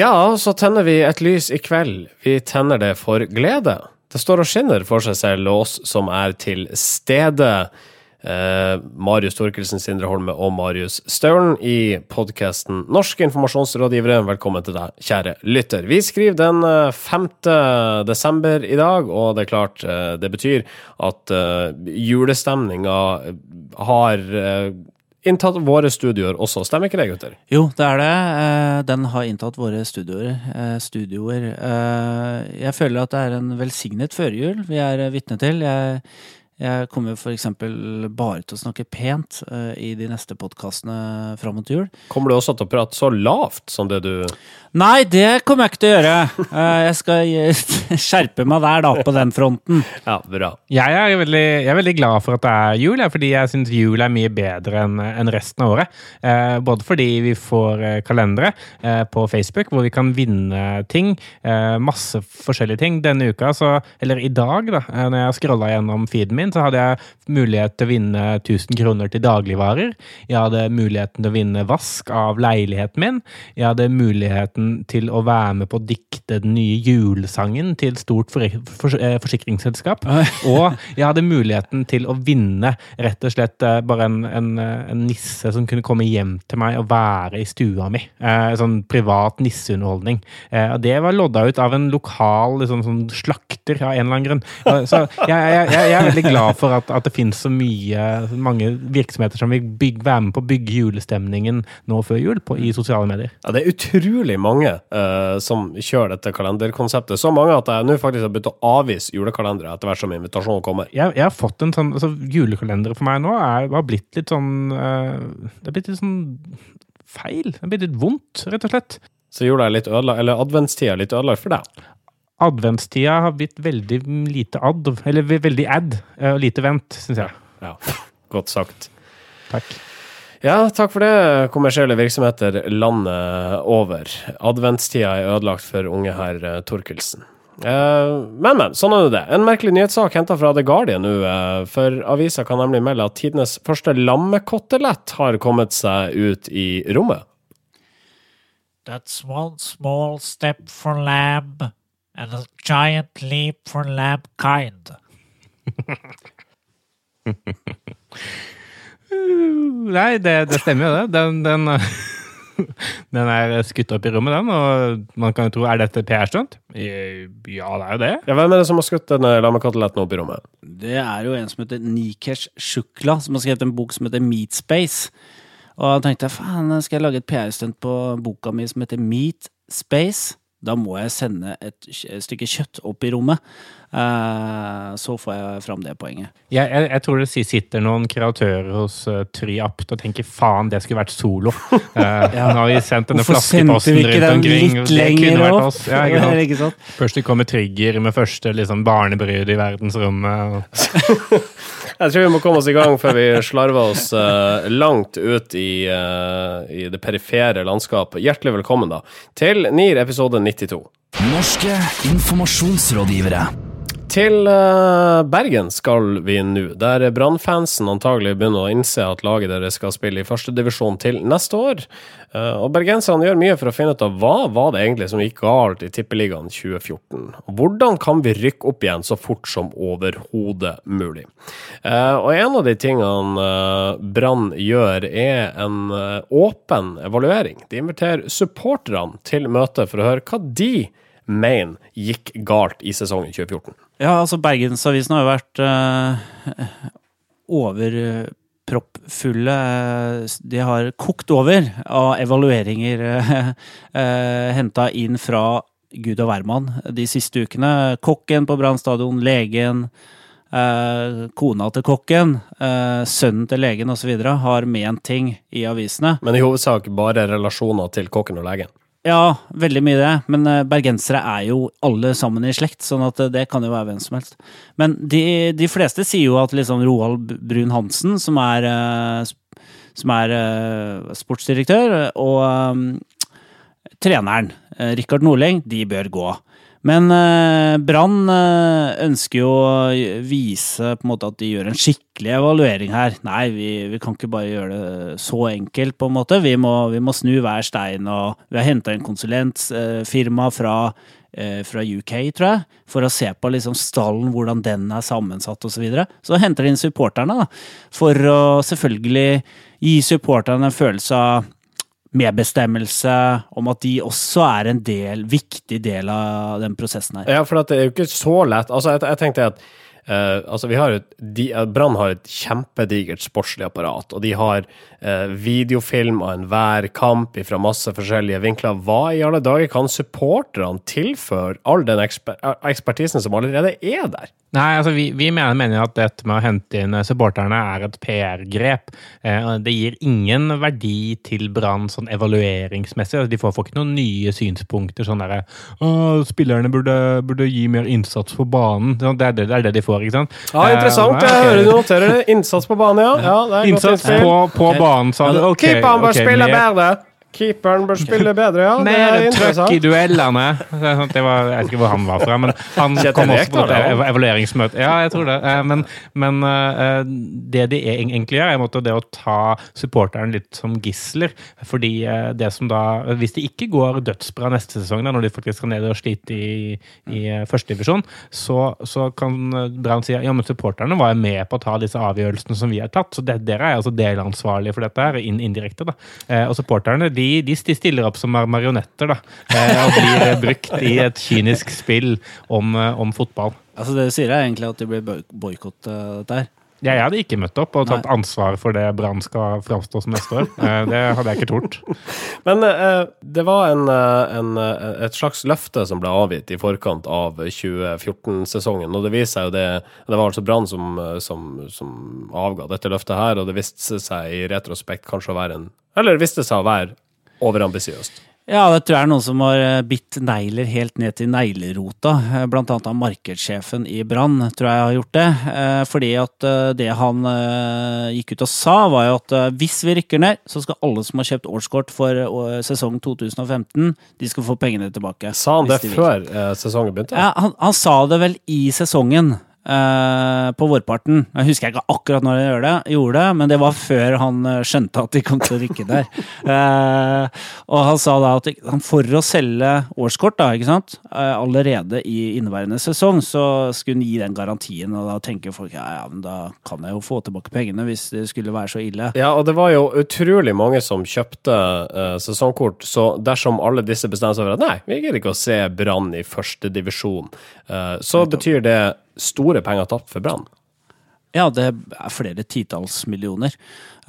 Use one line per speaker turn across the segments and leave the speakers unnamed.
Ja, så tenner vi et lys i kveld. Vi tenner det for glede. Det står og skinner for seg selv og oss som er til stede. Eh, Marius Torkelsen, Sindre Holme og Marius Staulen i podkasten Norske informasjonsrådgivere. Velkommen til deg, kjære lytter. Vi skriver den 5. Eh, desember i dag, og det er klart eh, det betyr at eh, julestemninga har uh, inntatt våre studioer også, stemmer ikke det, gutter?
Jo, det er det. Eh, den har inntatt våre studioer. Eh, studioer. Eh, jeg føler at det er en velsignet førjul vi er vitne til. Jeg jeg kommer f.eks. bare til å snakke pent i de neste podkastene fram mot jul.
Kommer du også til å prate så lavt som det du
Nei, det kommer jeg ikke til å gjøre. Uh, jeg skal skjerpe meg der, da, på den fronten.
Ja, bra.
Jeg er veldig, jeg er veldig glad for at det er jul, fordi jeg syns jul er mye bedre enn resten av året. Uh, både fordi vi får kalendere på Facebook hvor vi kan vinne ting. masse forskjellige ting. Denne uka, så, eller i dag, da, når jeg scrolla gjennom feeden min, så hadde jeg mulighet til å vinne 1000 kroner til dagligvarer. Jeg hadde muligheten til å vinne vask av leiligheten min. Jeg hadde muligheten til å være med på å dikte den nye julesangen til stort for for eh, forsikringsselskap. Og jeg hadde muligheten til å vinne rett og slett eh, bare en, en, en nisse som kunne komme hjem til meg og være i stua mi. Eh, sånn privat nisseunderholdning. Eh, det var lodda ut av en lokal liksom, sånn slakter av en eller annen grunn. Så jeg, jeg, jeg, er veldig glad glad for at, at det finnes så mye, mange virksomheter som vil bygge, være med på å bygge julestemningen nå før jul på, i sosiale medier.
Ja, det er utrolig mange uh, som kjører dette kalenderkonseptet. Så mange at jeg nå faktisk har begynt å avvise julekalendere etter hvert som invitasjonen kommer.
Jeg, jeg, har fått en sånn altså Julekalendere for meg nå er, har blitt litt sånn uh, Det er blitt litt sånn feil. Det er blitt litt vondt, rett og slett.
Så jula er litt ødelagt, eller adventstida er litt ødelagt for deg?
adventstida har blitt veldig lite ad, eller veldig ad, og lite vent, syns jeg.
Ja, godt sagt.
Takk.
Ja, takk for det, kommersielle virksomheter landet over. Adventstida er ødelagt for unge herr eh, Torkelsen. Eh, men, men. Sånn er det. En merkelig nyhetssak henta fra The Guardian nå. Eh, for avisa kan nemlig melde at tidenes første lammekotelett har kommet seg ut i rommet.
That's one small step for lamb and a giant leap for kind.
Nei, det, det, stemmer jo, det. Den, den, den, er skutt opp i rommet, den. Og man kan jo tro Er dette PR-stunt? Ja, det er jo det.
Ja, Hvem er det som har skutt denne lammekoteletten opp i rommet?
Det er jo en som heter Nikesh Shukla, som har skrevet en bok som heter Meat Space. Og da tenkte jeg faen, skal jeg lage et PR-stunt på boka mi som heter Meat Space? Da må jeg sende et stykke kjøtt opp i rommet. Uh, så får jeg fram det poenget.
Jeg, jeg, jeg, tror det sitter noen kreatører hos uh, Try Apt og tenker faen, det skulle vært solo. Uh, ja. Nå har vi sendt denne flaskeposten rundt omkring.
Litt det kunne vært oss.
Ja, ikke sant? Først kommer Trigger med første liksom, barnebrud i verdensrommet.
jeg tror vi må komme oss i gang før vi slarver oss uh, langt ut i, i det perifere landskapet. Hjertelig velkommen da til NIR episode 92.
Norske informasjonsrådgivere.
Til uh, Bergen skal vi nå, der Brann-fansen antagelig begynner å innse at laget deres skal spille i førstedivisjon til neste år. Uh, og bergenserne gjør mye for å finne ut av hva var det egentlig som gikk galt i Tippeligaen 2014. Hvordan kan vi rykke opp igjen så fort som overhodet mulig? Uh, og en av de tingene Brann gjør, er en åpen evaluering. De inviterer supporterne til møte for å høre hva de mener gikk galt i sesongen 2014.
Ja, altså Bergensavisen har jo vært uh, overproppfulle. De har kokt over av evalueringer uh, uh, henta inn fra gud og hvermann de siste ukene. Kokken på Brann stadion, legen, uh, kona til kokken, uh, sønnen til legen osv. har ment ting i avisene.
Men i hovedsak bare relasjoner til kokken og legen?
Ja, veldig mye det. Men eh, bergensere er jo alle sammen i slekt, sånn at eh, det kan jo være hvem som helst. Men de, de fleste sier jo at liksom Roald Brun-Hansen, som er, eh, som er sportsdirektør, og um, treneren, Rikard Nordling, de bør gå. Men eh, Brann eh, ønsker jo å vise på en måte at de gjør en skikkelig evaluering her. Nei, vi, vi kan ikke bare gjøre det så enkelt, på en måte. Vi må, vi må snu hver stein, og vi har henta en konsulentfirma fra, eh, fra UK, tror jeg, for å se på liksom stallen, hvordan den er sammensatt osv. Så, videre. så henter de inn supporterne, da, for å selvfølgelig gi supporterne en følelse av medbestemmelse, om at de også er en del, viktig del av den prosessen her.
Ja, for det er jo ikke så lett. Altså, jeg, jeg tenkte at eh, altså vi har et, Brann har et kjempedigert sportslig apparat, og de har uh, videofilm av enhver kamp fra masse forskjellige vinkler. Hva i alle dager kan supporterne tilføre all den eksper ekspertisen som allerede er der?
Nei, altså vi, vi mener, mener at dette med å hente inn supporterne er et PR-grep. Eh, det gir ingen verdi til Brann sånn evalueringsmessig. Altså, de får, får, ikke noen nye synspunkter sånn derre Spillerne burde, burde, gi mer innsats på banen. Det er det, det er det, de får, ikke sant?
Ja, interessant. Eh, jeg hører du noterer det. Innsats på banen, ja. ja
innsats på, på okay. banen, sa du.
Okay, Keeperen bør okay, spille bedre. Keeperen bør spille bedre, ja.
Det er trøkk i duellene. Det var, jeg vet ikke hvor han var fra, men han kom også på et evalueringsmøte. Ja, jeg tror det. Eh, men, men eh, det de egentlig gjør, er det å ta supporteren litt som gisler. Fordi eh, det som da Hvis det ikke går dødsbra neste sesong, da, når de faktisk skal ned og slite i, i førstedivisjon, så, så kan Brann si ja, men supporterne var med på å ta disse avgjørelsene som vi har tatt. Så det, dere er altså delansvarlige for dette her, indirekte. da. Og supporterne de, de, stiller opp som marionetter da, eh, og blir brukt i et kynisk spill om, eh, om fotball.
Altså Det du sier, er egentlig at de blir boikottet der?
Ja, jeg hadde ikke møtt opp og tatt Nei. ansvar for det Brann skal framstå som neste år. Eh, det hadde jeg ikke tort.
Men det var en, en, et slags løfte som ble avgitt i forkant av 2014-sesongen. Og det viser seg jo det Det var altså Brann som, som, som, avga dette løftet her, og det viste seg i retrospekt kanskje å være en Eller viste seg å være overambisiøst?
Ja, det tror jeg er noen som har eh, bitt negler helt ned til neglerota. Eh, blant annet av markedssjefen i Brann, tror jeg har gjort det. Eh, fordi at det han gikk ut og sa, var jo at hvis vi rykker ned, så skal alle som har kjøpt årskort for sesong 2015, de skal få pengene tilbake.
Sa han det før sesongen begynte?
Ja, han, han sa det vel i sesongen. Uh, på vårparten. Jeg husker ikke akkurat når jeg det, gjorde det, men det var før han uh, skjønte at de kom til å rykke der. Uh, og han sa da at for å selge årskort da, ikke sant? allerede i inneværende sesong, så skulle han gi den garantien. Og da tenker folk ja, ja, men da kan jeg jo få tilbake pengene hvis det skulle være så ille.
Ja, og det var jo utrolig mange som kjøpte sesongkort, så dersom alle disse bestemte seg for at nei, vi gidder ikke å se Brann i første divisjon, så betyr det store penger tapt for Brann?
Ja, det er flere titalls millioner.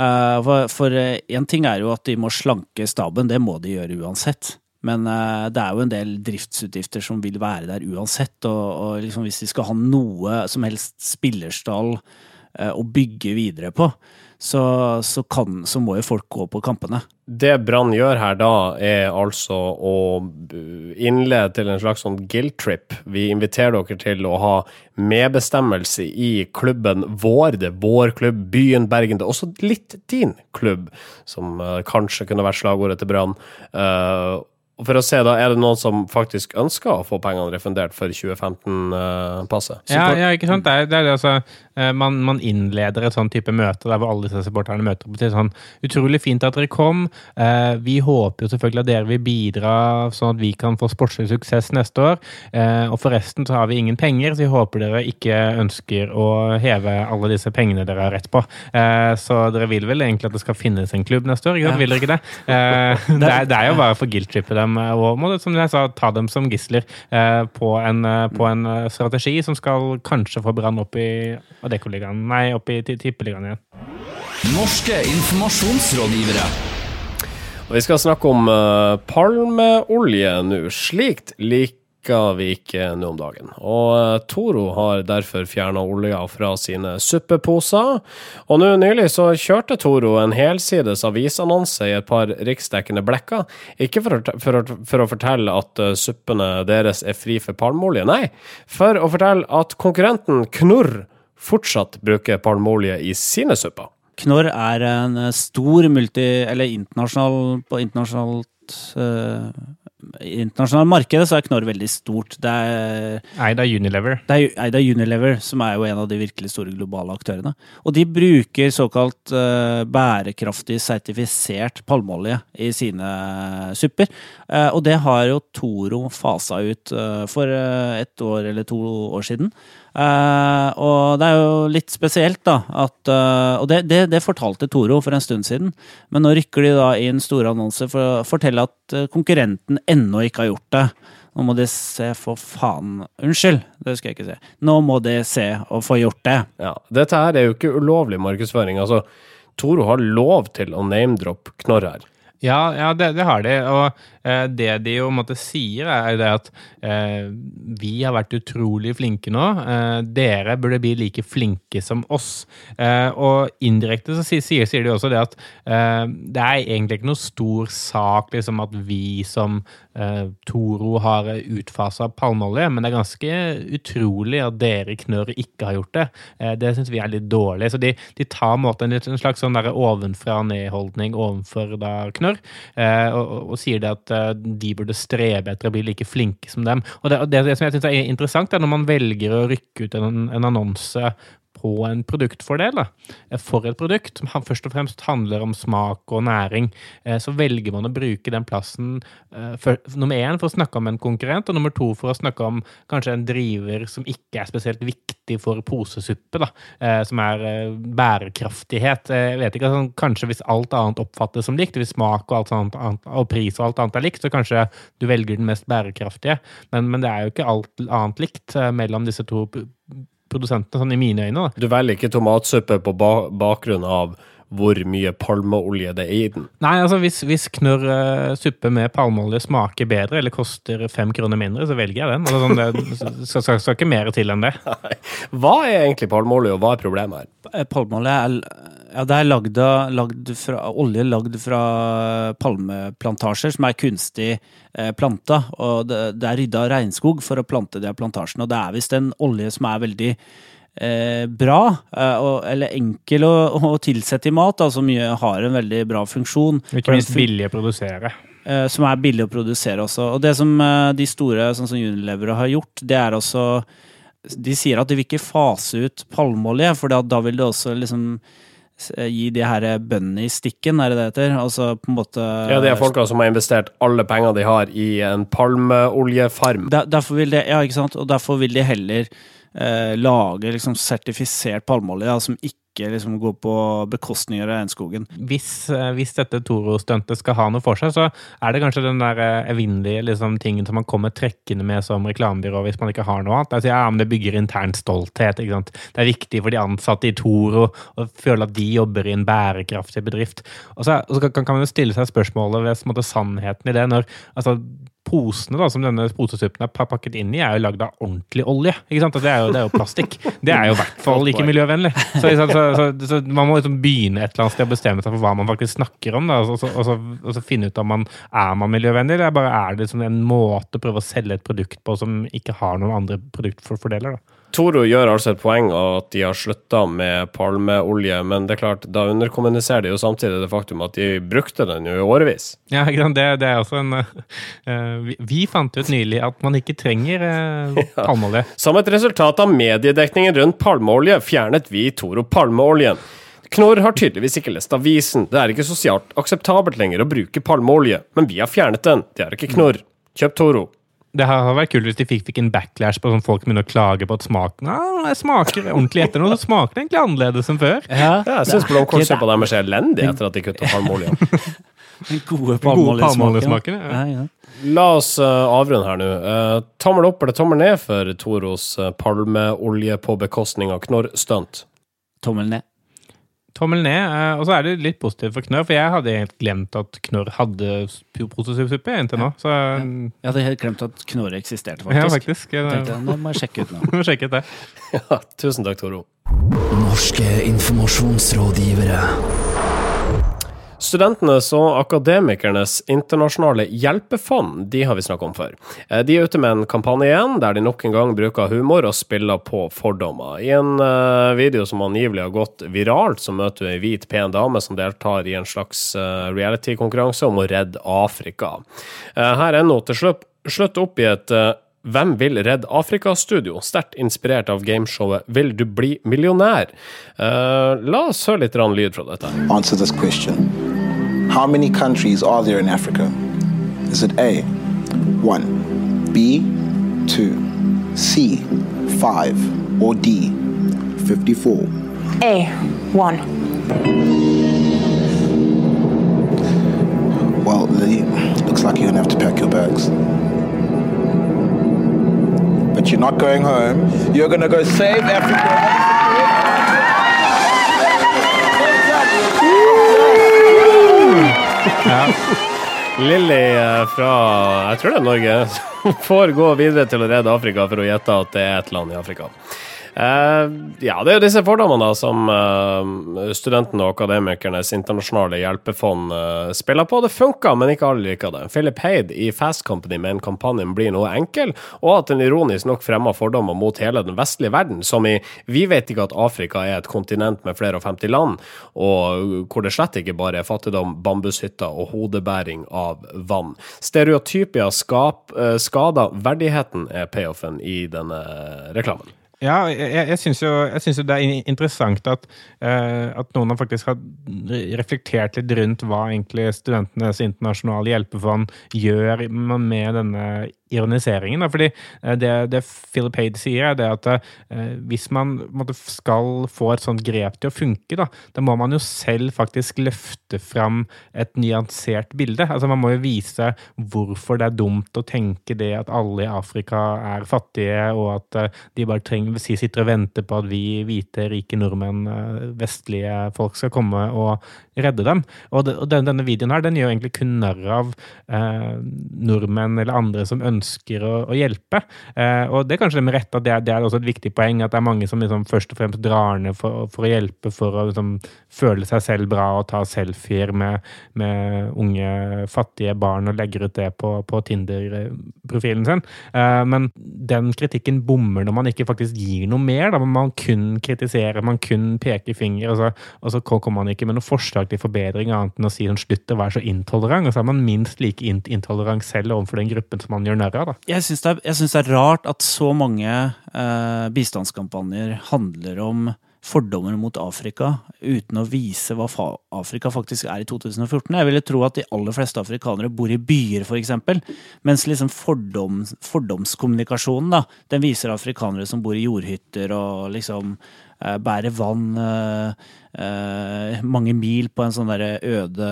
Eh, for én ting er jo at de må slanke staben, det må de gjøre uansett. Men eh, det er jo en del driftsutgifter som vil være der uansett. Og, liksom hvis de skal ha noe som helst spillerstall eh, å bygge videre på, så, så, kan, så må jo folk gå på kampene.
Det Brann gjør her da, er altså å innlede til en slags sånn guilt-trip. Vi inviterer dere til å ha medbestemmelse i klubben vår, det er vår klubb, byen Bergen. Det er også litt din klubb, som uh, kanskje kunne vært slagordet til Brann. Uh, for å se, da, Er det noen som faktisk ønsker å få pengene refundert for 2015-passet?
Uh, ja, ja, ikke sant. Det er, det er altså, man, man, innleder et sånn type møte der hvor alle disse supporterne møter opp sånn Utrolig fint at dere kom. Eh, vi håper jo selvfølgelig at dere vil bidra sånn at vi kan få sportslig suksess neste år. Eh, og forresten så har vi ingen penger, så vi håper dere ikke ønsker å heve alle disse pengene dere har rett på. Eh, så dere vil vel egentlig at det skal finnes en klubb neste år? Ja. Vil dere ikke det? det, er, det, er, jo bare for guilt-trippe dem og må som jeg sa, ta dem som gisler eh, på en, eh, på, en, eh, strategi som skal kanskje få Brann opp i Adeccoligaen Nei, opp i Tippeligaen igjen.
Norske informasjonsrådgivere.
Og vi skal snakke om uh, palmeolje nå. Slikt lik liker vi ikke nå om dagen. Og uh, Toro har derfor fjerna olja fra sine suppeposer. Og nå nylig så kjørte Toro en helsides avisannonse i et par riksdekkende blekker. Ikke for, for, for å fortelle at uh, suppene deres er fri for palmeolje, nei. For å fortelle at konkurrenten Knorr fortsatt bruker palmeolje i sine supper.
Knorr er en stor multi... eller internasjonal på internasjonalt uh internasjonalt internasjonale markedet så er Knorr veldig stort. Det er,
Eid av Unilever.
det er eid av Unilever, som er jo en av de virkelig store globale aktørene. Og de bruker såkalt uh, bærekraftig sertifisert palmeolje i sine supper. Uh, og det har jo Toro fasa ut eh, for eh, et år eller to år siden. Eh, og det er jo litt spesielt, da, at uh, Og det, det, det fortalte Toro for en stund siden. Men nå rykker de da inn store annonser for å fortelle at eh, konkurrenten ennå ikke har gjort det. Nå må de se for faen Unnskyld, det skal jeg ikke si. Nå må de se og få gjort det.
Ja, dette her er jo ikke ulovlig markedsføring. Altså, Toro har lov til å name-droppe Knorr her.
Ja, ja det, det har de. Og det de jo måtte sier, er det at eh, vi har vært utrolig flinke nå. Eh, dere burde bli like flinke som oss. Eh, og indirekte så sier, sier, de også det at eh, det er egentlig ikke noe stor sak liksom, at vi som eh, Toro har utfasa palmeolje, men det er ganske utrolig at dere i Knørr ikke har gjort det. Eh, det syns vi er litt dårlig. Så de, de tar måte en, slags sånn ovenfra-ned-holdning overfor da Knørr, eh, og, og, og sier det at eh, de burde strebe etter å bli like flinke som dem. Og det, det, som jeg syns er interessant, er når man velger å rykke ut en, en annonse på en produktfordel da, for et produkt som først og fremst handler om smak og næring, eh, så velger man å bruke den plassen eh, for, nummer én for å snakke om en konkurrent, og nummer to for å snakke om kanskje en driver som ikke er spesielt viktig for posesuppe, da, eh, som er bærekraftighet. Jeg vet ikke, altså, Kanskje hvis alt annet oppfattes som likt, hvis smak og, annet, og pris og alt annet er likt, så kanskje du velger den mest bærekraftige, men, men det er jo ikke alt annet likt mellom disse to produsentene, sånn i mine øyne. da.
Du velger ikke tomatsuppe på ba bakgrunn av hvor mye palmeolje det er i den.
Nei, altså hvis, hvis knørr eh, suppe med palmeolje smaker bedre eller koster fem kroner mindre, så velger jeg den. Altså, sånn, det skal, skal, skal ikke mer til enn det.
Hva er egentlig palmeolje, og hva er problemet her?
Eh, Palmeolje er, ja, det er lagd, lagd fra, olje lagd fra palmeplantasjer som er kunstig eh, planta. Og det, det er rydda regnskog for å plante de plantasjene. Og det er visst en olje som er veldig eh, bra, eh, og, eller enkel å, å tilsette i mat, da, som har en veldig bra funksjon.
Ikke minst billig å produsere.
Eh, som er billig å produsere også. Og det som eh, de store, sånn som Unilever har gjort, det er også De sier at de vil ikke fase ut palmeolje, for da, vil det også liksom gi de her bøndene i stikken, er det det heter? Altså på en måte
Ja, det er folka som har investert alle pengene de har i en palmeoljefarm.
Der, derfor vil de, ja, ikke sant? Og derfor vil de heller eh, lage liksom sertifisert palmeolje ja, som ikke liksom gå på bekostning av regnskogen.
Hvis, eh, hvis dette Toro-stuntet skal ha noe for seg, så er det kanskje den der eh, evinnelige liksom, tingen som man kommer trekkende med som reklamebyrå hvis man ikke har noe annet. Altså, ja, men det bygger intern stolthet. ikke sant? Det er viktig for de ansatte i Toro å føle at de jobber i en bærekraftig bedrift. Og så, og så kan, man jo stille seg spørsmålet ved sannheten i det. når altså, Posene da, som denne posesuppen er pakket inn i, er jo lagd av ordentlig olje. ikke sant? Det er jo, det er jo plastikk. Det er jo i hvert fall ikke miljøvennlig. Så, så, så, så Man må liksom begynne et eller annet sted å bestemme seg for hva man faktisk snakker om. Da, og, så, og, så, og så finne ut om man er man miljøvennlig, eller bare er det liksom en måte å prøve å selge et produkt på som ikke har noen andre produktfordeler. da.
Toro gjør altså et poeng av at de har slutta med palmeolje, men det er klart, da underkommuniserer de jo samtidig det faktum at de brukte den jo i årevis.
Ja. Det, det er også en eh, vi, vi fant ut nylig at man ikke trenger eh, palmeolje.
Som et resultat av mediedekningen rundt palmeolje fjernet vi Toro palmeoljen. Knorr har tydeligvis ikke lest avisen. Det er ikke sosialt akseptabelt lenger å bruke palmeolje, men vi har fjernet den. Det er ikke Knorr. Kjøp Toro.
Det hadde vært kult hvis de fikk, fikk en backlash på sånn folk begynner å klage på at smaken ah, jeg smaker ordentlig etter noe. så smaker det egentlig annerledes enn før.
Ja,
Ja, jeg syns blomkålsuppa deres er elendig etter at de kutta palmeoljen.
Den gode
palmeoljesmaken, ja.
Ja, ja.
La oss uh, avrunde her nå. Uh, tommel opp eller tommel ned for Toros uh, palmeolje på bekostning av Knorr-stunt?
Tommel ned.
Tommel ned. Uh, Og så er det litt positivt for Knorr, for jeg hadde helt glemt at Knorr hadde posesuppe inntil nå. Så
Jeg hadde helt glemt at knorr eksisterte,
ja,
faktisk.
faktisk. Jeg,
Tenkte nå må jeg sjekke ut nå.
må sjekke ut det.
Ja, tusen takk, Toro.
Norske informasjonsrådgivere.
Studentenes og akademikernes internasjonale hjelpefond, de har vi snakket om før. Eh, De er ute med en kampanje igjen, der de nok en gang bruker humor og spiller på fordommer. I en eh, video som angivelig har gått viralt, så møter du ei hvit, pen dame som deltar i en slags eh, reality-konkurranse om å redde Afrika. Her ender hun til slutt, slutt opp i et hvem vil redde Afrika-studio? Sterkt inspirert av gameshowet Vil du bli millionær? Uh, la oss høre litt lyd fra dette.
answer this question. How many countries are there in Africa? Is it A, 1, B, 2, C, 5, or D, 54?
A. 1.
Well, Lily, looks like you're gonna have to pack your bags. But you're not going home. You're gonna go save Africa.
Lilly eh, fra jeg tror det er Norge får gå videre til å redde Afrika for å gjette at det er et land i Afrika. Eh, ja, det er jo disse fordommene da, som eh, studentene og akademikernes internasjonale hjelpefond eh, spiller på. Det funka, men ikke alle liker det. Philip Heid i Fast Company mener kampanjen blir noe enkel, og at den ironisk nok fremmer fordommer mot hele den vestlige verden, som i Vi vet ikke at Afrika er et kontinent med flere og 50 land, og hvor det slett ikke bare er fattigdom, bambushytter og hodebæring av vann. Stereotypia skap, skader verdigheten, er payoffen i denne reklamen.
Ja, jeg, jeg syns jo, jo det er interessant at, eh, at noen har faktisk har reflektert litt rundt hva egentlig Studentenes internasjonale hjelpefond gjør med denne ironiseringen. Da. Fordi eh, det, det Philip Haid sier, er det at eh, hvis man måtte, skal få et sånt grep til å funke, da, da må man jo selv faktisk løfte fram et nyansert bilde. Altså Man må jo vise hvorfor det er dumt å tenke det at alle i Afrika er fattige, og at eh, de bare trenger, si, sitter og venter på at vi hvite, rike nordmenn, eh, vestlige folk, skal komme og redde dem. Og, det, og den, denne videoen her, den gjør egentlig kun narr av eh, nordmenn eller andre som ønsker å, å hjelpe. Eh, og det er kanskje med rette at det er, det er også et viktig poeng at det er mange som liksom først og fremst drar ned for, for å hjelpe, for å liksom, føle seg selv bra og ta selfier med, med unge, fattige barn og legger ut det på, på Tinder-profilen sin. Eh, men den kritikken bommer når man ikke faktisk gir noe mer. Da. Man kun kritiserer, man kun peker finger, og så, og så kommer man ikke med noe forslag til forbedring annet enn å si sånn, slutt å være så intolerant. Og så er man minst like in intolerant selv overfor den gruppen som man gjør narr av.
Jeg syns det, det er rart at så mange eh, bistandskampanjer handler om fordommer mot Afrika uten å vise hva Afrika faktisk er i 2014. Jeg ville tro at de aller fleste afrikanere bor i byer, f.eks. Mens liksom fordom, fordomskommunikasjonen da, den viser afrikanere som bor i jordhytter og liksom eh, bærer vann eh, eh, mange mil på en sånn der øde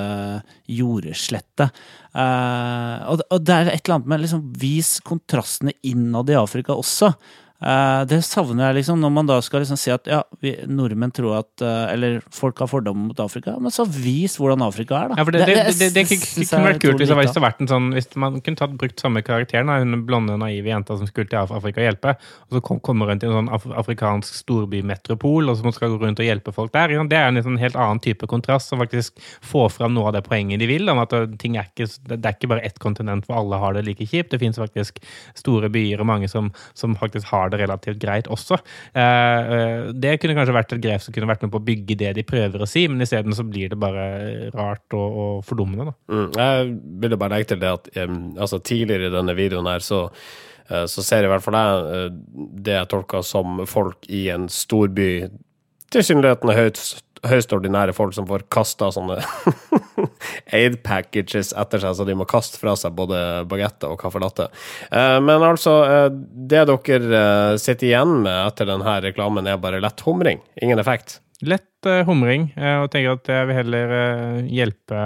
jordslette. Og, og det er et eller annet med liksom vis kontrastene innad i Afrika også. Eh, det savner jeg liksom, når man da skal liksom si at ja, vi, nordmenn tror at eh, Eller folk har fordommer mot Afrika, men så vis hvordan Afrika er, da.
Ja, for det, det, det, det, kunne vært kult hvis det hvis vært en sånn Hvis man kunne tatt, brukt samme karakteren, da, hun blonde, naive jenta som skulle til Afrika og hjelpe, og så kom, kommer hun til en sånn af afrikansk storbymetropol, og så skal gå rundt og hjelpe folk der. Ja, Det er en sånn helt annen type kontrast, som faktisk får fram noe av det poenget de vil, om at uh, ting er ikke, det er ikke bare ett kontinent hvor alle har det like kjipt. Det finnes faktisk store byer og mange som, som faktisk har det relativt greit også. Eh, eh, det kunne kanskje vært et grep som kunne vært med på å bygge det de prøver å si, men isteden så blir det bare rart og, og fordummende.
Mm, jeg ville bare legge til det at em, altså tidligere i denne videoen her, så, eh, så ser i hvert fall jeg det jeg tolker som folk i en storby, tilsynelatende høyst, høyst ordinære folk som får kasta sånne aid packages etter seg, så de må kaste fra seg både bagetter og caffè latte. Eh, Men altså, eh, det dere eh, sitter igjen med etter denne reklamen, er bare lett humring. Ingen effekt.
Lett humring, og tenker at jeg vil heller hjelpe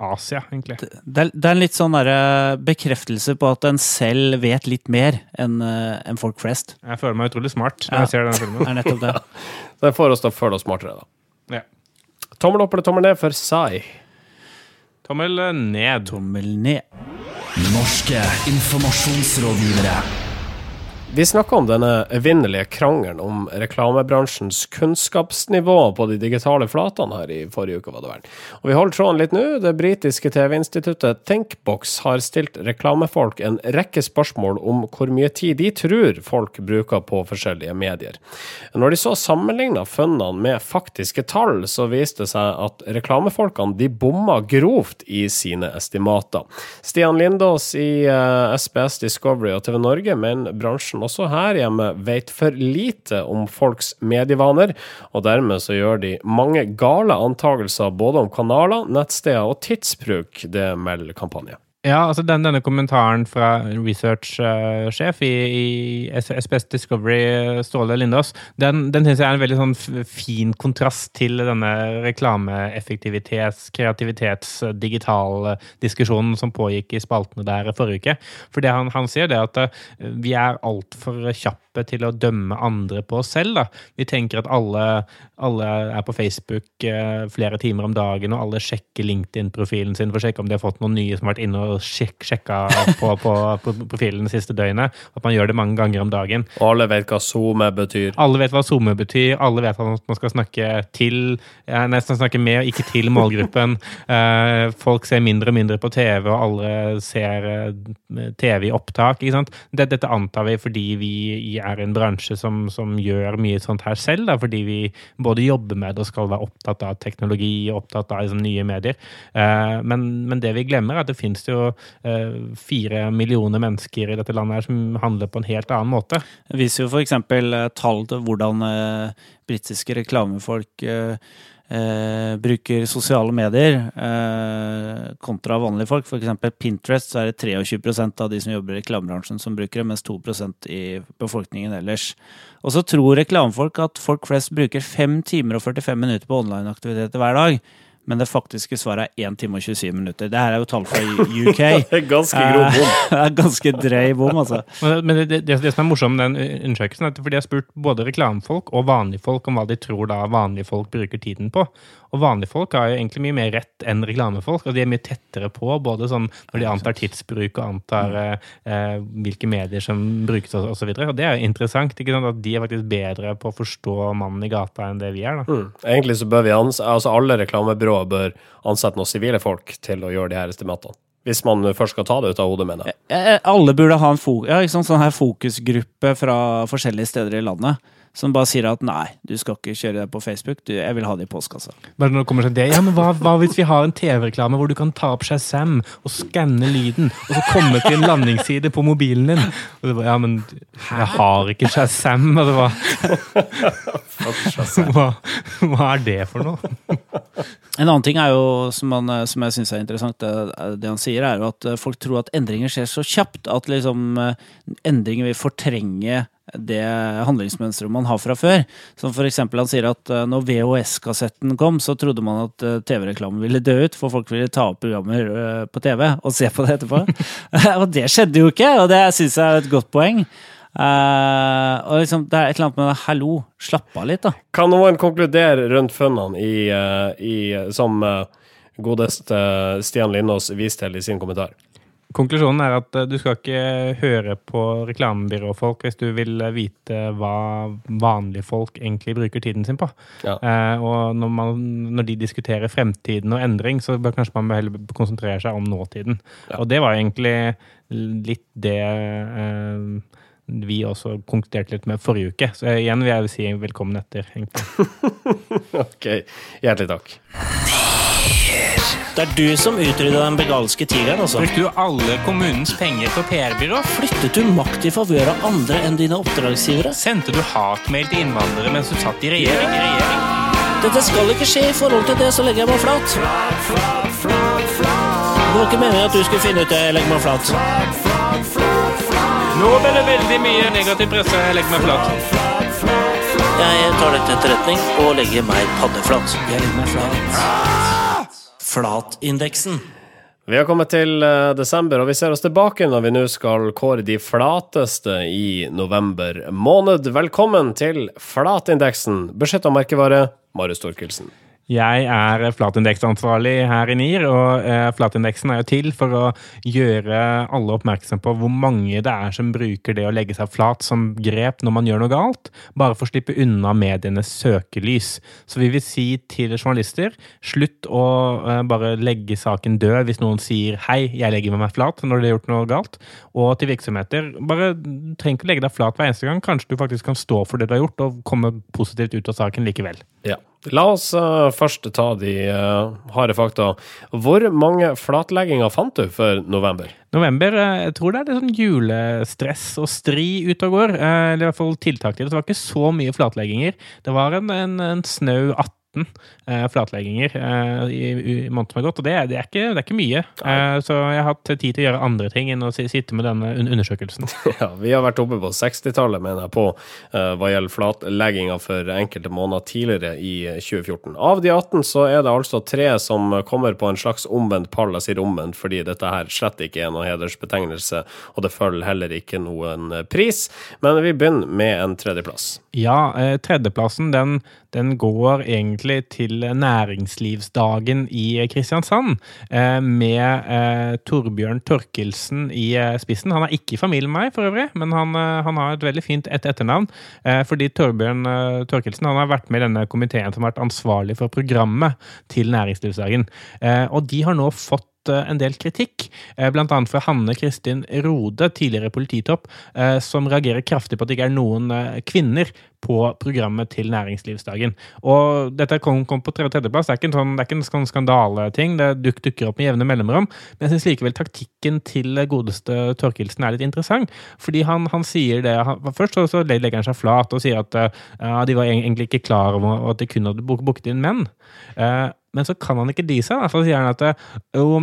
Asia, egentlig.
Det er, det er en litt sånn bekreftelse på at en selv vet litt mer enn folk flest.
Jeg føler meg utrolig smart når
Ja.
jeg ser denne filmen.
er nettopp det.
Det får oss til å føle oss smartere, da.
Ja.
Tommel opp eller tommel ned for Sai?
Tommel eh, ned.
Tommel ned.
Norske informasjonsrådgivere.
Vi snakka om denne evinnelige krangelen om reklamebransjens kunnskapsnivå på de digitale flatene her i forrige uke, var det vel. Og vi holder tråden litt nå. Det britiske TV-instituttet Thinkbox har stilt reklamefolk en rekke spørsmål om hvor mye tid de tror folk bruker på forskjellige medier. Når de så sammenligna funnene med faktiske tall, så viste det seg at reklamefolkene de bomma grovt i sine estimater. Stian Lindås i eh, SBS Discovery og TV Norge mener bransjen også her hjemme vet for lite om folks medievaner, og dermed så gjør de mange gale antagelser både om kanaler, nettsteder og tidsbruk, det melder kampanjen.
Ja, altså den, denne kommentaren fra researchsjef i, i SPS Discovery, Ståle Lindås, den, den syns jeg er en veldig sånn fin kontrast til denne reklameeffektivitets-, kreativitets-, digital diskusjonen som pågikk i spaltene der forrige uke. For det han, han sier, det er at eh, vi er altfor kjappe til å dømme andre på oss selv. Da. Vi tenker at alle, alle er på Facebook eh, flere timer om dagen, og alle sjekker LinkedIn-profilen sin for å sjekke om de har fått noen nye som har vært inne og sjek sjekka på, på, på profilen det siste døgnet. At man gjør det mange ganger om dagen.
Og alle vet hva SoMe betyr.
Alle vet hva SoMe betyr, alle vet at man skal snakke til Nesten snakke med og ikke til målgruppen. Eh, folk ser mindre og mindre på TV, og alle ser eh, TV i opptak. ikke sant? Dette antar vi fordi vi er en bransje som, som gjør mye sånt her selv. Da, fordi vi både jobber med det og skal være opptatt av teknologi og opptatt av liksom, nye medier. Eh, men, men det vi glemmer, er at det finnes jo eh, fire millioner mennesker i dette landet her som handler på en helt annen måte.
Det viser jo f.eks. tall til hvordan eh, britiske reklamefolk eh, eh, bruker sosiale medier eh, kontra vanlige folk. Eksempel Pinterest så er det 23% av de som jobber i reklamebransjen som bruker det, mens 2% i befolkningen ellers. Og så tror reklamefolk at folk flest bruker 5 timer og 45 minutter på online-aktiviteter hver dag. Men det faktiske svaret er 1 time og 27 minutter. Det her er jo tall fra UK.
Det er ganske grov bom.
det er ganske drøy bom, altså.
Men men det, det, det som er morsomt med den undersøkelsen, er at fordi jeg har spurt både reklamefolk og vanlige folk om hva de tror da vanlige folk bruker tiden på. Og vanlige folk har jo egentlig mye mer rett enn reklamefolk, og de er mye tettere på, både sånn når de antar tidsbruk og antar eh, eh, hvilke medier som brukes og osv. Og det er jo interessant ikke sant? at de er faktisk bedre på å forstå mannen i gata enn det vi er. da.
Mm. Egentlig så bør vi ans altså alle reklamebyråer bør ansette noen sivile folk til å gjøre de her estimatene. Hvis man først skal ta det ut av hodet, mener jeg.
Eh, Alle burde ha en fo ja, ikke sånn her fokusgruppe fra forskjellige steder i landet. Som bare sier at nei, du skal ikke kjøre det på Facebook, du, jeg vil ha det i postkassa.
Bare når det kommer sånn det, ja, men hva, hva hvis vi har en TV-reklame hvor du kan ta opp Shazam og skanne lyden, og så komme til en landingsside på mobilen din? Og det var, ja, men jeg har ikke Shazam. Og det var, hva, hva er det for noe?
En annen ting er jo, som, han, eh, som jeg syns er interessant, det, det han sier, er jo at eh, folk tror at endringer skjer så kjapt at liksom eh, endringer vil fortrenge det handlingsmønsteret man har fra før. Som for eksempel han sier at eh, når VHS-kassetten kom, så trodde man at eh, TV-reklamen ville dø ut, for folk ville ta opp programmer eh, på TV og se på det etterpå. og det skjedde jo ikke, og det syns jeg er et godt poeng. Eh, og liksom, det er et eller annet med hallo, slapp av litt, da.
Kan noen konkludere rundt funnene i, uh, i, som godest godeste Stian Lindås viste til i sin kommentar?
Konklusjonen er at du skal ikke høre på reklamebyråfolk hvis du vil vite hva vanlige folk egentlig bruker tiden sin på.
Ja.
Eh, og når, man, når de diskuterer fremtiden og endring, så bør kanskje man heller konsentrere seg om nåtiden.
Ja.
Og det var egentlig litt det eh, vi også konkluderte litt med forrige uke. Så igjen vil jeg si velkommen etter.
Ok, hjertelig takk.
Det er du som utrydda den begalske tigeren, altså.
Brukte du alle kommunens penger på PR-byrå?
Flyttet du makt i favør av andre enn dine oppdragsgivere?
Sendte du hatmail til innvandrere mens du satt i regjering? regjering?
Dette skal ikke skje i forhold til det, så legger jeg meg flat. Det var ikke meningen at du skulle finne ut det, jeg legger meg flat.
Nå ble det veldig mye negativ presse. Jeg legger meg flat.
Jeg tar dette til etterretning og legger meg paddeflat. Jeg legger meg flat. Flatindeksen.
Vi har kommet til eh, desember, og vi ser oss tilbake når vi nå skal kåre de flateste i november måned. Velkommen til Flatindeksen, beskytta merkevare, Marius Storkelsen.
Jeg er flatindeksansvarlig her i NIR, og eh, flatindeksen er jo til for å gjøre alle oppmerksom på hvor mange det er som bruker det å legge seg flat som grep når man gjør noe galt, bare for å slippe unna medienes søkelys. Så vi vil si til journalister, slutt å eh, bare legge saken død hvis noen sier 'hei, jeg legger meg flat' når de har gjort noe galt. Og til virksomheter, bare trenger ikke å legge deg flat hver eneste gang. Kanskje du faktisk kan stå for det du har gjort, og komme positivt ut av saken likevel.
Ja. La oss eh, først ta de eh, harde fakta. Hvor mange flatlegginger fant du for november?
November, eh, jeg tror det er litt sånn julestress og stri ute og går. Eller i hvert fall tiltak til det. Det var ikke så mye flatlegginger. Det var en, en, en snau 18 eh, flatlegginger eh, i, i måneden som har gått, og det, er- det, er ikke, det er ikke mye. Eh, så jeg har hatt tid til å gjøre andre ting enn å si- sitte med denne undersøkelsen.
Ja, vi har vært oppe på 60-tallet, mener jeg, på eh, hva gjelder flatlegginga for enkelte måneder tidligere i 2014. Av de 18 så er det altså tre som kommer på en slags omvendt pall. Jeg sier omvendt fordi dette her slett ikke er noen hedersbetegnelse, og det følger heller ikke noen eh, pris. Men vi begynner med en tredjeplass.
Ja, eh, tredjeplassen den, den går egentlig til næringslivsdagen i Kristiansand, eh, med eh, Torbjørn Torkelsen i eh, spissen. Han er ikke i familie med meg, for øvrig, men han, han har et veldig fint et etternavn. Fordi Torbjørn Torkelsen han har vært med i denne komiteen som har vært ansvarlig for programmet til næringslivsdagen. Og de har nå fått eh, en del kritikk, bl.a. blant annet fra Hanne Kristin Rode, tidligere polititopp, eh, som reagerer kraftig på at det ikke er noen eh, kvinner på programmet til næringslivsdagen. Og dette kom, kom på tredje- tredjeplass. Det er ikke en sånn, det er sånn skandaleting. Det duk, dukker opp med jevne mellomrom. Men jeg syns likevel taktikken til godeste Torkelsen er litt interessant. Fordi han, han sier det han, Først så, så legger han seg flat og sier at uh, de var egentlig ikke klar over at de kun hadde booket inn menn. Eh, men så kan han ikke dy seg. Så sier han at eh,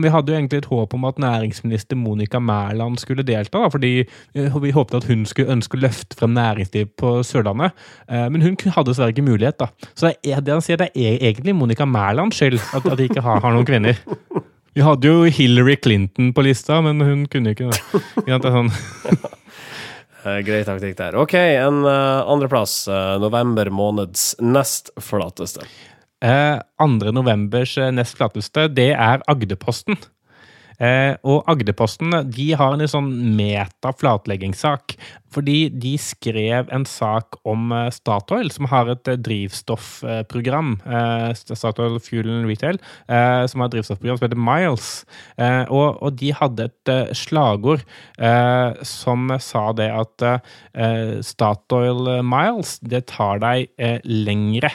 vi hadde jo egentlig et håp om at næringsminister Monica Mæland skulle delta, da, fordi eh, vi håpet at hun skulle ønske å løfte frem næringsliv på Sørlandet. Eh, Men hun hadde dessverre ikke mulighet. da. Så det, er, det han sier, det er egentlig Monica Mælands skyld at, at de ikke har, har noen kvinner. Vi hadde jo Hillary Clinton på lista, men hun kunne ikke det. Det er sånn.
Grei taktikk der. OK, en uh, andreplass. November måneds nest flateste.
Eh, 2. novembers eh, nest flateste, det er Agderposten. Eh, og Agderposten de har en sånn meta-flatleggingssak. Fordi de skrev en sak om eh, Statoil, som har et eh, drivstoffprogram. Eh, Statoil Fuel and Retail, eh, som har et drivstoffprogram som heter Miles. Eh, og, de hadde et eh, slagord eh, som sa det at eh, Statoil Miles, det tar deg eh, lengre.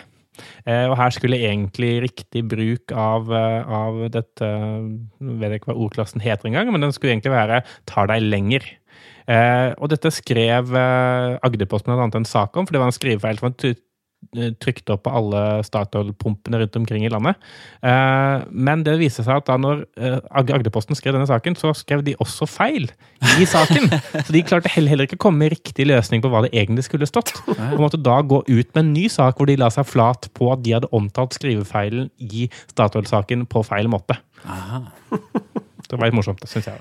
Eh, og her skulle egentlig riktig bruk av, eh, av dette Jeg vet ikke hva ordklassen heter engang, men den skulle egentlig være 'tar deg lenger'. Eh, og dette skrev Agderposten annet en sak om, for det var en skrivefeil som var trykt opp på alle Statoil-pumpene rundt omkring i landet. Eh, men det viser seg at da når eh, Agderposten skrev denne saken, så skrev de også feil i saken. så de klarte heller, ikke å komme med riktig løsning på hva det egentlig skulle stått. Og måtte da gå ut med en ny sak hvor de la seg flat på at de hadde omtalt skrivefeilen i Statoil-saken på feil måte. Det var litt morsomt, syns jeg.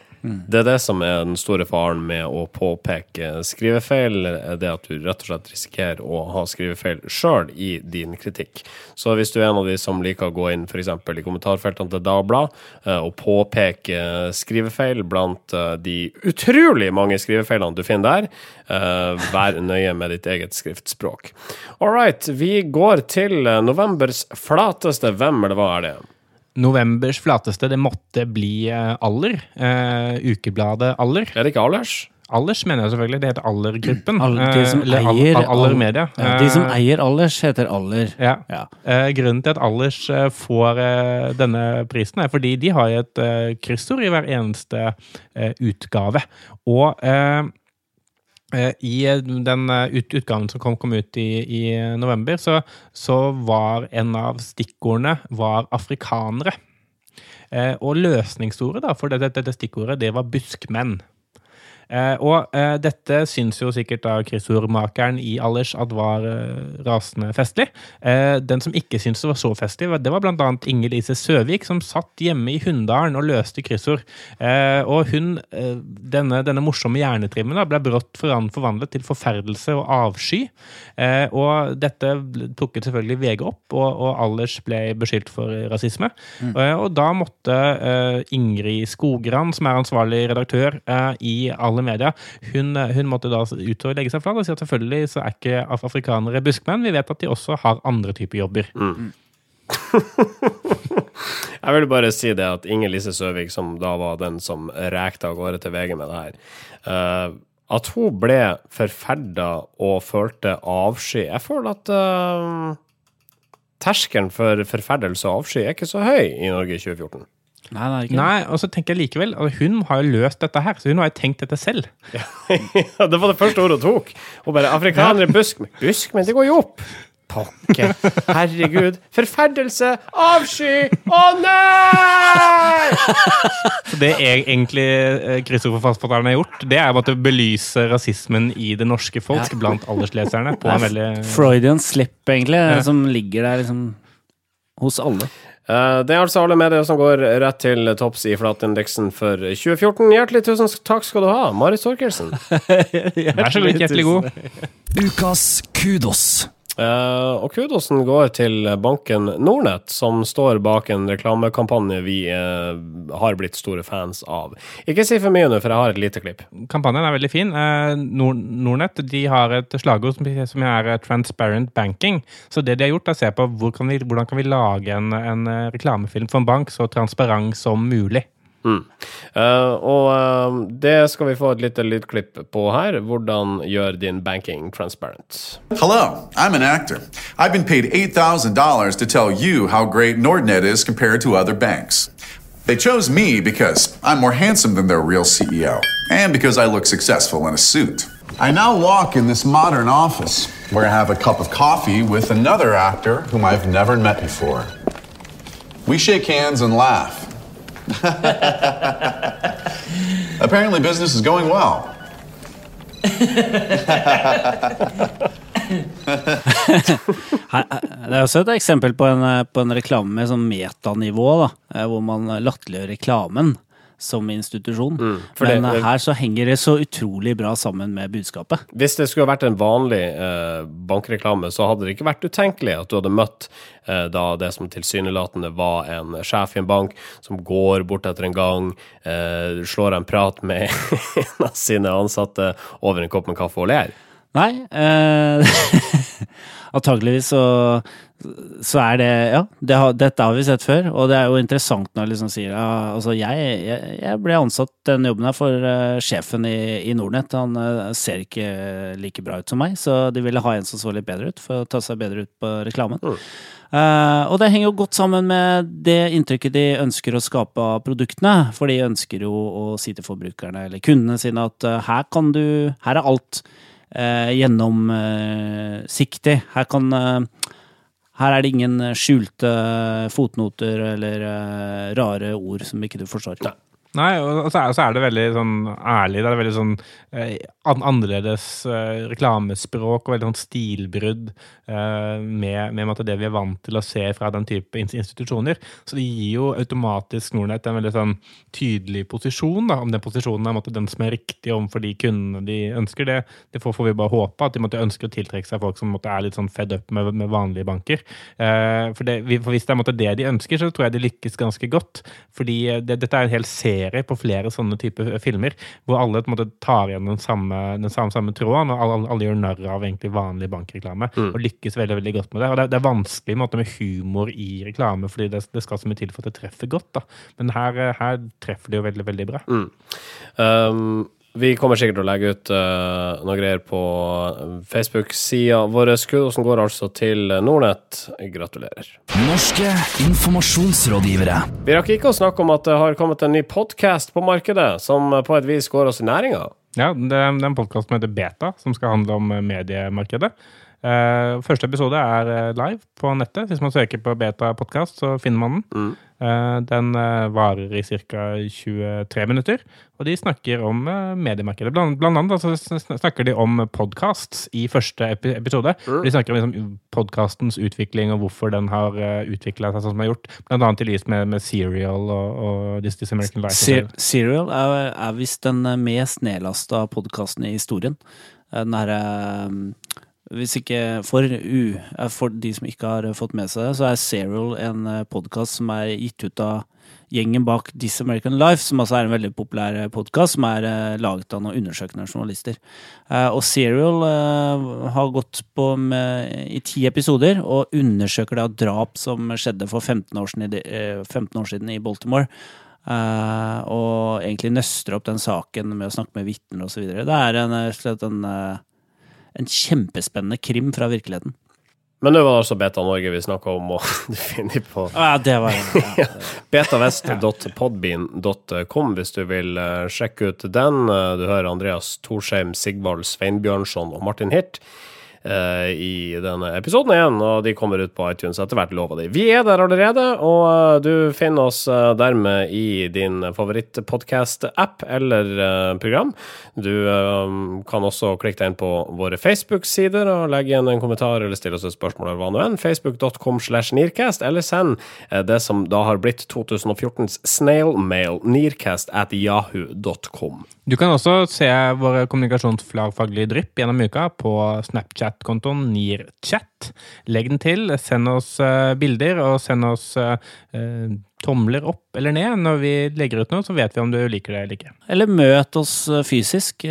Det er det som er den store faren med å påpeke skrivefeil, er det at du rett og slett risikerer å ha skrivefeil sjøl i din kritikk. Så hvis du er en av de som liker å gå inn f.eks. i kommentarfeltene til Dagbladet eh, og påpeke skrivefeil blant eh, de utrolig mange skrivefeilene du finner der, eh, vær nøye med ditt eget skriftspråk. All right, vi går til novembers flateste. Hvem eller hva er det?
Novembers flateste, det måtte bli eh, Aller. Uh, ukebladet Aller.
Er det ikke Allers?
Allers mener jeg selvfølgelig. Det heter Aller-gruppen.
De som
Eh, eller All-
eier
All- Aller Media.
Ja, de som eier Allers, heter Aller.
Ja.
Ja.
Eh, grunnen til at Allers får denne prisen, er fordi de har et kryssord i hver eneste utgave. Og i eh, den eh, utgaven som kom, kom ut i, i november, så, så var en av stikkordene var afrikanere. Eh, og løsningsordet for dette, dette stikkordet, det var buskmenn. Eh, og eh, dette syns jo sikkert da kryssordmakeren i Allers at var eh, rasende festlig. Eh, den som ikke syntes det var så festlig, det var blant annet Inger Lise Søvik, som satt hjemme i Hunndalen og løste kryssord. Eh, og hun, denne, denne morsomme hjernetrimmen, da, ble brått foran- forvandlet til forferdelse og avsky. Eh, og dette plukket selvfølgelig VG opp, og, og Allers ble beskyldt for rasisme. Eh, og da måtte Ingrid Skogran, som er ansvarlig redaktør i alle media, hun, eh, hun måtte da ut og legge seg flat og si at selvfølgelig så er ikke afrikanere buskmenn. Vi vet at de også har andre typer jobber.
Jeg vil bare si det at Inger Lise Søvik, som da var den som rekte av gårde til VG med det her, eh, at hun ble forferda og følte avsky Jeg føler at uh, terskelen for forferdelse og avsky er ikke så høy i Norge i 2014.
Nei, nei, ikke
Nei, og så tenker jeg likevel at Hun har jo løst dette her, så hun har jo tenkt dette selv.
Ja, det var det første ordet hun tok. Hun bare 'Afrikanere, busk Busk, men det går jo opp!' Pokker. Herregud. Forferdelse! Avsky! Å nei!
Så det jeg egentlig Kristoffer kryssordforfatteren har gjort, det er jo at å belyse rasismen i det norske folk blant aldersleserne på en veldig
Freudian slip, egentlig, som ligger der liksom hos alle.
Eh, Det er altså alle medier som går rett til topps i flatindeksen for 2014. Hjertelig tusen takk skal du ha, Marit Torkelsen.
Vær så god, hjertelig god.
Ukas kudos.
Eh, og kudosen går til banken Nordnett, som står bak en reklamekampanje vi eh, har blitt store fans av. Ikke si for mye nå, for jeg har et lite klipp.
Kampanjen er veldig fin. Eh, Nord Nordnett de har et slagord som, er 'transparent banking'. Så det de har gjort, er å se på hvor kan vi, hvordan kan vi lage en, en reklamefilm for en bank så transparent som mulig.
Eh, og eh, det skal vi få et lite lydklipp på her. Hvordan gjør din banking transparent?
Hello, I'm an actor. I've been paid $8,000 to tell you how great Nordnet is compared to other banks. They chose me because I'm more handsome than their real CEO, and because I look successful in a suit. I now walk in this modern office where I have a cup of coffee with another actor whom I've never met before. We shake hands and laugh. Apparently, business is going well.
Det er også et eksempel på en, på en reklame med sånn metanivå, da, eh, hvor man latterliggjør reklamen som institusjon.
for det-
Men eh, her så henger det så utrolig bra sammen med budskapet.
Hvis det skulle vært en vanlig eh, bankreklame, så hadde det ikke vært utenkelig at du hadde møtt eh, da det som tilsynelatende var en sjef i en bank, som går bort etter en gang, eh, slår en prat med en av sine ansatte over en kopp med kaffe og ler.
Nei, eh, antageligvis så, så er det Ja, det har, dette har vi sett før, og det er jo interessant når jeg liksom sier ja, altså jeg, jeg, jeg ble ansatt den jobben her for uh, sjefen i, i Nordnett. Han uh, ser ikke like bra ut som meg, så de ville ha en som så litt bedre ut, for å ta seg bedre ut på reklamen. Eh, og det henger jo godt sammen med det inntrykket de ønsker å skape av produktene. For de ønsker jo å si til forbrukerne eller kundene sine at her kan du Her er alt uh, gjennomsiktig. her kan eh, her er det ingen skjulte fotnoter eller eh, rare ord som ikke du forstår.
Nei, og så er, så er det veldig sånn ærlig. Det er veldig sånn eh, an annerledes eh, reklamespråk og veldig sånn stilbrudd eh, med, med det vi er vant til å se fra den type institusjoner. Så det gir jo automatisk Nordnett en veldig sånn tydelig posisjon. da, Om den posisjonen er en måte, den som er riktig overfor de kundene de ønsker. Det, det får, får vi bare håpe. At de måtte ønske å tiltrekke seg folk som måtte, er litt sånn fed up med, med vanlige banker. Eh, for, det, for Hvis det er en måte, det de ønsker, så tror jeg de lykkes ganske godt. Fordi eh, det, dette er en hel serie på flere sånne typer filmer, hvor alle måte tar igjen den samme, den samme, samme tråden, og alle, alle gjør narr av egentlig vanlig bankreklame. Og lykkes veldig veldig godt med det. Og det, det er vanskelig måte, med humor i reklame, fordi det, det skal så mye til for at det treffer godt. da. Men her, eh, her treffer det jo veldig, veldig bra.
Um, vi kommer sikkert til å legge ut uh, noe greier på Facebook-sida vår. Kudosen går altså til Nordnett. Gratulerer.
Norske informasjonsrådgivere.
Vi rakk ikke å snakke om at det har kommet en ny podkast på markedet, som på et vis går oss i næringa.
Ja, det, er- en podkast som heter Beta, som skal handle om eh, mediemarkedet. Uh, første episode er eh, live på nettet. Hvis man søker på Beta podkast, så finner man den. Eh, den eh, varer i ca. 23 minutter, og de snakker om eh, mediemarkedet. Blant, blant annet altså, sn- sn- snakker de om podcasts i første episode. De snakker om liksom, podkastens utvikling og hvorfor den har utvikla seg sånn som den har gjort. Blant annet i lys med, med Serial og, og This, This American Life.
Serial er, er visst den eh, mest nedlasta podkasten i historien. Eh, Den herre Hvis ikke for, u, eh, for de som ikke har fått med seg det, så er Serial en podkast som er gitt ut av gjengen bak This American Life, som altså er en veldig populær podkast, som er eh, laget av noen undersøkende journalister. Eh, og Serial eh, har gått på med, i ti episoder og undersøker da drap som skjedde for 15 år siden i, eh, 15 år siden i Baltimore. Eh, og egentlig nøster opp den saken med å snakke med vitner osv. Det er en, eh, slett en, eh, en kjempespennende krim fra virkeligheten.
Men nå var det altså Beta Norge vi snakka om, og du finner på
Ja, det var ja.
betavest.podbean.com hvis du vil eh, sjekke ut den. Eh, Du hører Andreas Torsheim, Sigvald Sveinbjørnson og Martin Hirt eh, i denne episoden igjen, og de kommer ut på iTunes etter hvert, lover de. Vi er der allerede, og uh, du finner oss uh, dermed i din favorittpodkast-app eller program. Du kan også klikke deg inn på våre Facebook-sider og legge igjen en kommentar eller stille oss et spørsmål eller hva nå enn. Facebook.com slash Nearcast, eller send det som da har blitt 2014s snailmail, nearcast at yahoo.com.
Du kan også se våre kommunikasjonsfaglige drypp gjennom uka på Snapchat-kontoen NIRChat. Legg den til, send oss eh, bilder, og send oss eh, eh, tomler opp eller ned når vi legger ut noe, så vet vi om du liker det eller ikke.
Eller møt oss fysisk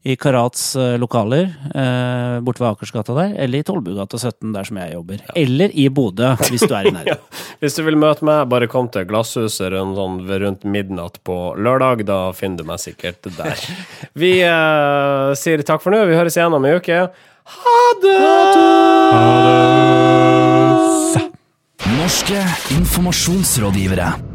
i Karats lokaler eh, borte ved Akersgata der, eller i Tollbugata 17 der som jeg jobber. Eller i Bodø, hvis du er i nærheten.
Hvis du vil møte meg, bare kom til Glasshuset rundt, sånn, rundt midnatt på lørdag. Da finner du meg sikkert der. Vi eh, sier takk for nå. Vi høres igjen om en uke. Ha det!
Norske informasjonsrådgivere.